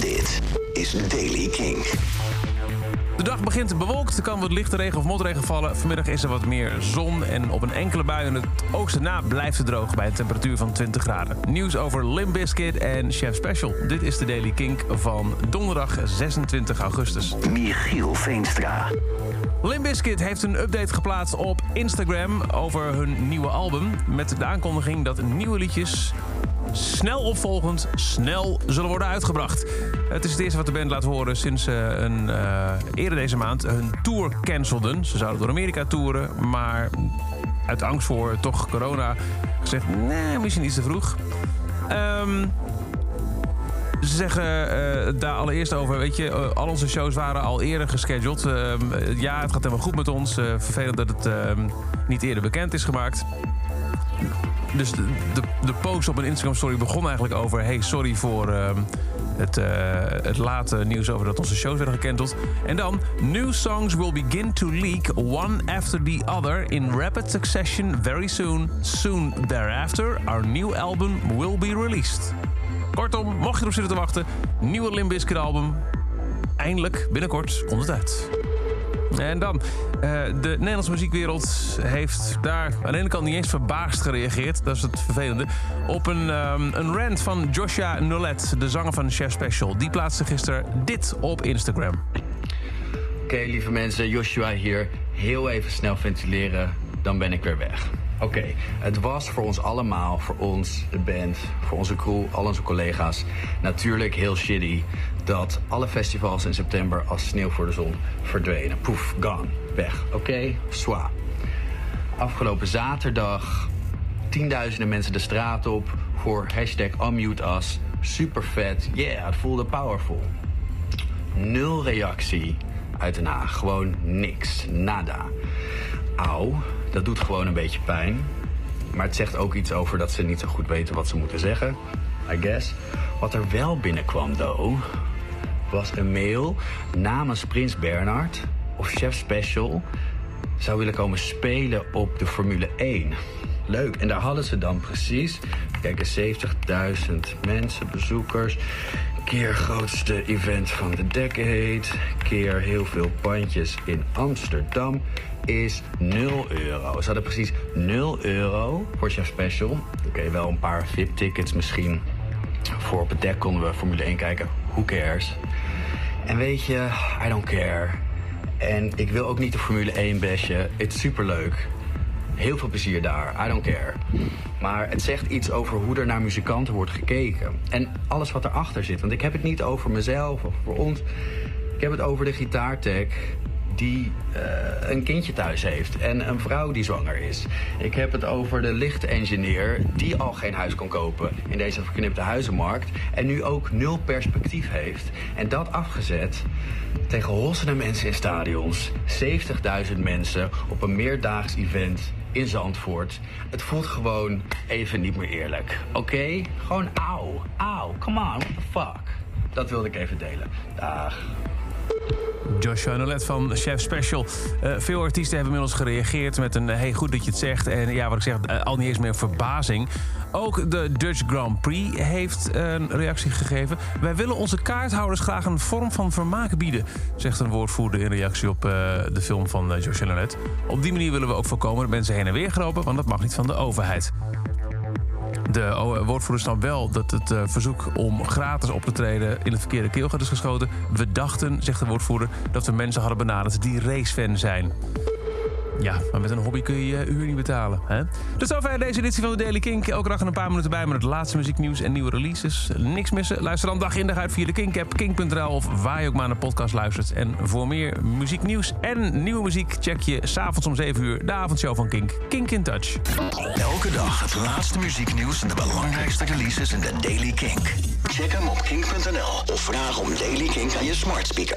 Dit is Daily King. De dag begint bewolkt, er kan wat lichte regen of motregen vallen. Vanmiddag is er wat meer zon en op een enkele bui in het oosten na blijft het droog bij een temperatuur van 20 graden. Nieuws over Limp Bizkit en Chef Special. Dit is de Daily Kink van donderdag 26 augustus. Michiel Veenstra. Limp Bizkit heeft een update geplaatst op Instagram over hun nieuwe album... met de aankondiging dat nieuwe liedjes snel opvolgend snel zullen worden uitgebracht. Het is het eerste wat de band laat horen sinds ze een, eh, eerder deze maand hun tour cancelden. Ze zouden door Amerika toeren, maar uit angst voor toch corona gezegd... nee, misschien iets te vroeg. Ehm, ze zeggen eh, daar allereerst over, weet je, eh, al onze shows waren al eerder gescheduled. Ehm, ja, het gaat helemaal goed met ons. vervelend dat het ehm, niet eerder bekend is gemaakt dus de, de, de, post op een Instagram story begon eigenlijk over... hey, sorry voor uh, het, uh, het late nieuws over dat onze shows werden gekendeld. En dan, new songs will begin to leak one after the other... in rapid succession very soon. Soon thereafter, our new album will be released. Kortom, mocht je erop zitten te wachten, nieuwe Limbiskit album... eindelijk, binnenkort, komt het uit. En dan, uh, de Nederlandse muziekwereld heeft daar aan de ene kant niet eens verbaasd gereageerd. Dat is het vervelende. Op een, um, een rant van Joshua Nolet, de zanger van Chef Special. Die plaatste gisteren dit op Instagram. Oké, lieve mensen, Joshua hier. Heel even snel ventileren, dan ben ik weer weg. Oké, het was voor ons allemaal, voor ons, de band, voor onze crew, al onze collega's, natuurlijk heel shitty dat alle festivals in september als sneeuw voor de zon verdwenen. Poef, gone, weg. Oké, okay. Afgelopen zaterdag tienduizenden mensen de straat op voor hashtag unmute us. Super vet, yeah, het voelde powerful. Nul reactie uit Den Haag, gewoon niks, nada. Auw, dat doet gewoon een beetje pijn. Maar het zegt ook iets over dat ze niet zo goed weten wat ze moeten zeggen. I guess. Wat er wel binnenkwam, though, was een mail namens Prins Bernhard of Chef Special zou willen komen spelen op de Formule 1. Leuk. En daar hadden ze dan precies, kijk, 70.000 mensen, bezoekers. Keer grootste event van de decade. Keer heel veel pandjes in Amsterdam is 0 euro. Ze hadden precies 0 euro voor Chef Special. Oké, wel een paar VIP-tickets misschien. Voor op het dek konden we Formule 1 kijken. Who cares? En weet je, I don't care. En ik wil ook niet de Formule 1 bashen. Het is superleuk. Heel veel plezier daar. I don't care. Maar het zegt iets over hoe er naar muzikanten wordt gekeken. En alles wat erachter zit. Want ik heb het niet over mezelf of voor ons. Ik heb het over de gitaartech die uh, een kindje thuis heeft en een vrouw die zwanger is. Ik heb het over de lichtengineer die al geen huis kon kopen in deze verknipte huizenmarkt en nu ook nul perspectief heeft. En dat afgezet tegen hossende mensen in stadions, 70.000 mensen op een meerdaags event in Zandvoort. Het voelt gewoon even niet meer eerlijk. Oké? Gewoon auw, auw, come on, what the fuck? Dat wilde ik even delen. Dag. Joshua Nolet van Chef Special. Uh, veel artiesten hebben inmiddels gereageerd met een... hey, goed dat je het zegt. En ja, wat ik zeg, uh, al niet eens meer verbazing. Ook de Dutch Grand Prix heeft een reactie gegeven. Wij willen onze kaarthouders graag een vorm van vermaak bieden... zegt een woordvoerder in reactie op uh, de film van Joshua Nolet. Op die manier willen we ook voorkomen dat mensen heen en weer gelopen... want dat mag niet van de overheid. De woordvoerder snapt wel dat het uh, verzoek om gratis op te treden in het verkeerde keelgat is geschoten. We dachten, zegt de woordvoerder, dat we mensen hadden benaderd die racefan zijn. Ja, maar met een hobby kun je je huur niet betalen. Hè? Dus zover deze editie van de Daily Kink. Elke dag een paar minuten bij met het laatste muzieknieuws en nieuwe releases. Niks missen. Luister dan dag in dag uit via de Kink-app, kink.nl... of waar je ook maar naar de podcast luistert. En voor meer muzieknieuws en nieuwe muziek... check je s'avonds om 7 uur de avondshow van Kink. Kink in Touch. Elke dag het laatste muzieknieuws en de belangrijkste releases in de Daily Kink. Check hem op kink.nl of vraag om Daily Kink aan je smart speaker.